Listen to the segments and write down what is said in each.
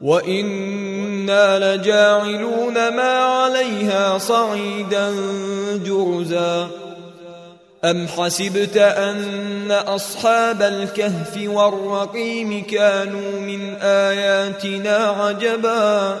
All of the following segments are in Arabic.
وإنا لجاعلون ما عليها صعيدا جرزا أم حسبت أن أصحاب الكهف والرقيم كانوا من آياتنا عجبا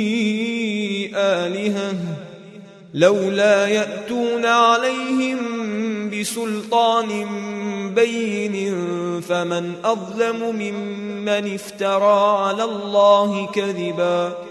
آلهة لولا يأتون عليهم بسلطان بين فمن أظلم ممن افترى على الله كذبا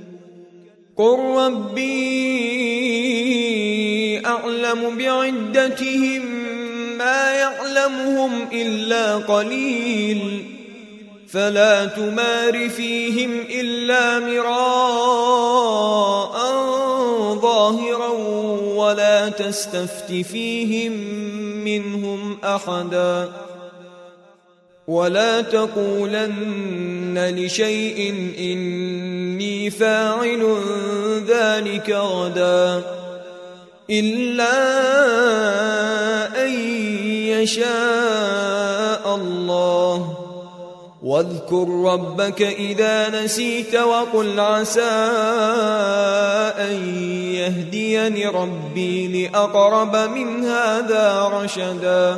قل ربي أعلم بعدتهم ما يعلمهم إلا قليل فلا تمار فيهم إلا مراء ظاهرا ولا تستفت فيهم منهم أحدا ولا تقولن لشيء إني فاعل ذلك غدا إلا أن يشاء الله. واذكر ربك إذا نسيت وقل عسى أن يهديني ربي لأقرب من هذا رشدا.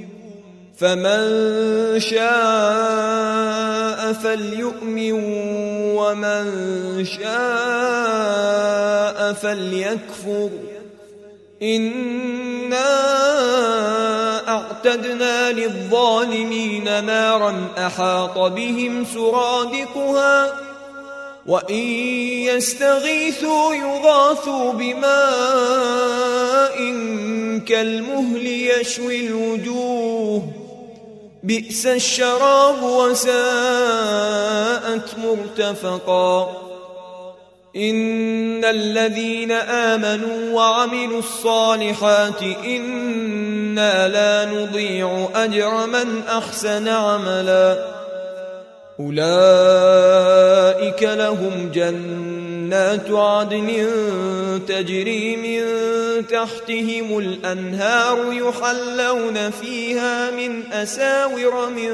فمن شاء فليؤمن ومن شاء فليكفر. إنا أعتدنا للظالمين نارا أحاط بهم سرادقها وإن يستغيثوا يغاثوا بماء كالمهل يشوي الوجوه. بئس الشراب وساءت مرتفقا. إن الذين آمنوا وعملوا الصالحات إنا لا نضيع أجر من أحسن عملا. أولئك لهم جنات عدن تجري من تحتهم الأنهار يحلون فيها من أساور من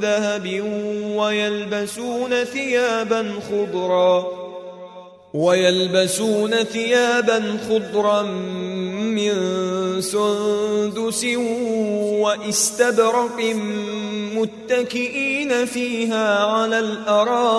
ذهب ويلبسون ثيابا خضرا ويلبسون ثيابا خضرا من سندس واستبرق متكئين فيها على الأرائك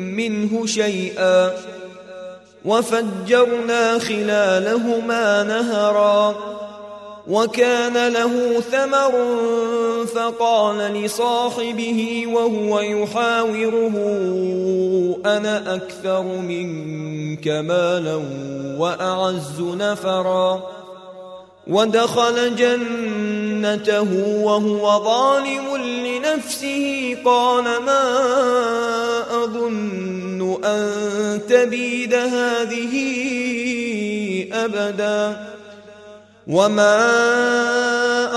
منه شيئا وفجرنا خلالهما نهرا وكان له ثمر فقال لصاحبه وهو يحاوره أنا أكثر منك مالا وأعز نفرا. ودخل جنته وهو ظالم لنفسه قال ما أظن أن تبيد هذه أبدا وما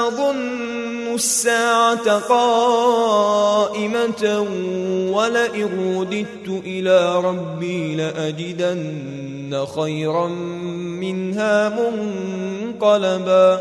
أظن الساعة قائمة ولئن رددت إلى ربي لأجدن خيرا منها منقلبا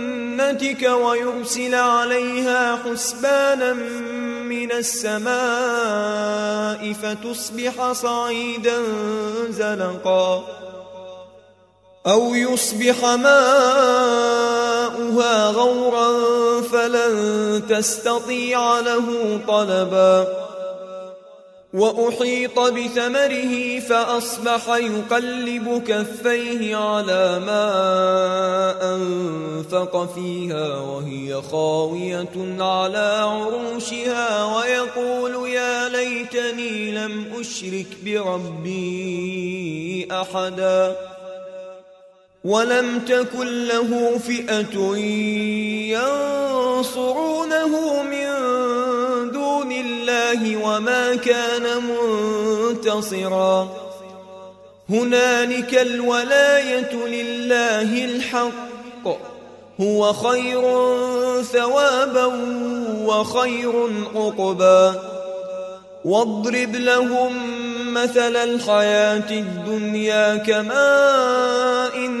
ويرسل عليها حسبانا من السماء فتصبح صعيدا زلقا أو يصبح ماؤها غورا فلن تستطيع له طلبا وأحيط بثمره فأصبح يقلب كفيه على ما أنفق فيها وهي خاوية على عروشها ويقول يا ليتني لم أشرك بربي أحداً ولم تكن له فئة ينصرونه من الله وما كان منتصرا. هنالك الولاية لله الحق. هو خير ثوابا وخير عقبا. واضرب لهم مثل الحياة الدنيا كماء إن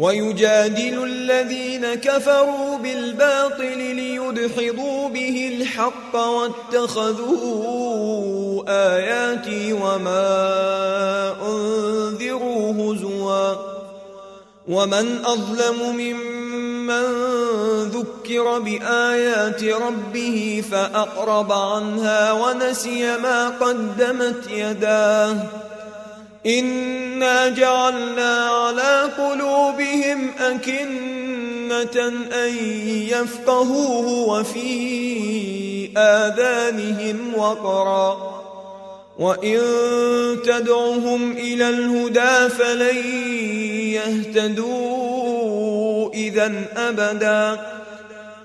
ويجادل الذين كفروا بالباطل ليدحضوا به الحق واتخذوا آياتي وما أنذروا هزوا. ومن أظلم ممن ذكر بآيات ربه فأقرب عنها ونسي ما قدمت يداه. إنا جعلنا على قلوبهم أكنة أن يفقهوه وفي آذانهم وقرا وإن تدعهم إلى الهدى فلن يهتدوا إذا أبداً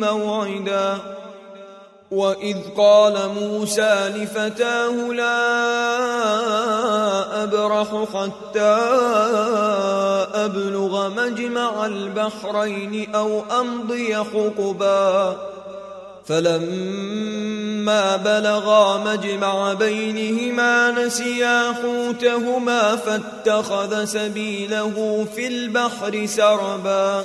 موعداً. وإذ قال موسى لفتاه لا أبرح حتى أبلغ مجمع البحرين أو أمضي حقبا. فلما بلغا مجمع بينهما نسيا حوتهما فاتخذ سبيله في البحر سربا.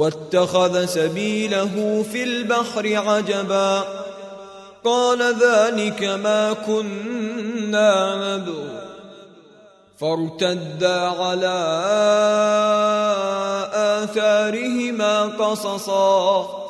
واتخذ سبيله في البحر عجبا. قال ذلك ما كنا نبغ فارتدا على آثارهما قصصا.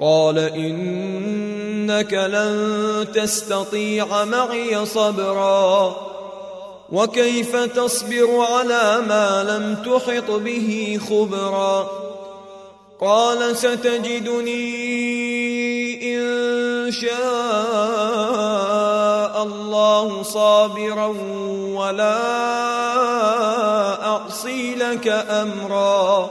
قال إنك لن تستطيع معي صبرا. وكيف تصبر على ما لم تحط به خبرا؟ قال ستجدني إن شاء الله صابرا ولا أعصي لك أمرا.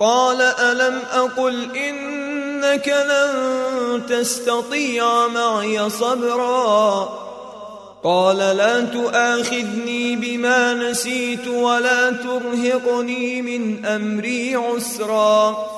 قال ألم أقل إنك لن تستطيع معي صبرا قال لا تؤاخذني بما نسيت ولا ترهقني من أمري عسرا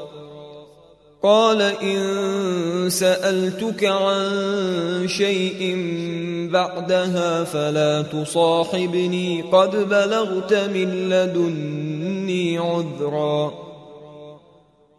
قال إن سألتك عن شيء بعدها فلا تصاحبني قد بلغت من لدني عذرا.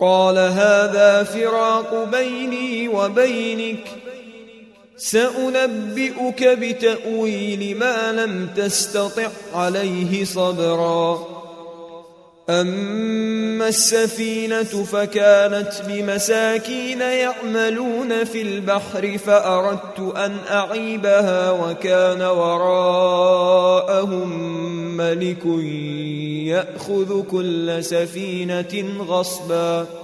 قال هذا فراق بيني وبينك سأنبئك بتأويل ما لم تستطع عليه صبرا. أما السفينة فكانت بمساكين يعملون في البحر فأردت أن أعيبها وكان وراءهم ملك يأخذ كل سفينة غصباً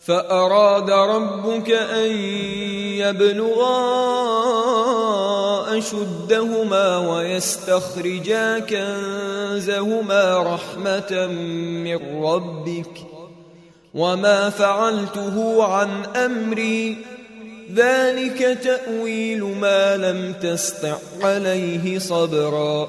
فأراد ربك أن يبلغا أشدهما ويستخرجا كنزهما رحمة من ربك وما فعلته عن أمري. ذلك تأويل ما لم تستع عليه صبرا.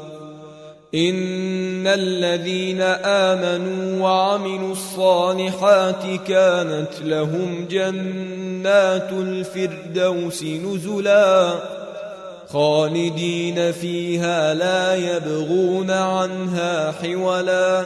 ان الذين امنوا وعملوا الصالحات كانت لهم جنات الفردوس نزلا خالدين فيها لا يبغون عنها حولا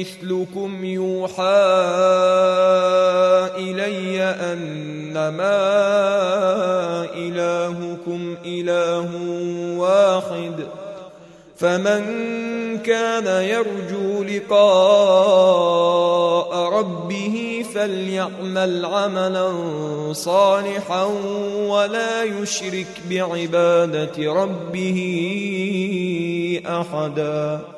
مثلكم يوحى إلي أنما إلهكم إله واحد فمن كان يرجو لقاء ربه فليعمل عملا صالحا ولا يشرك بعبادة ربه أحدا.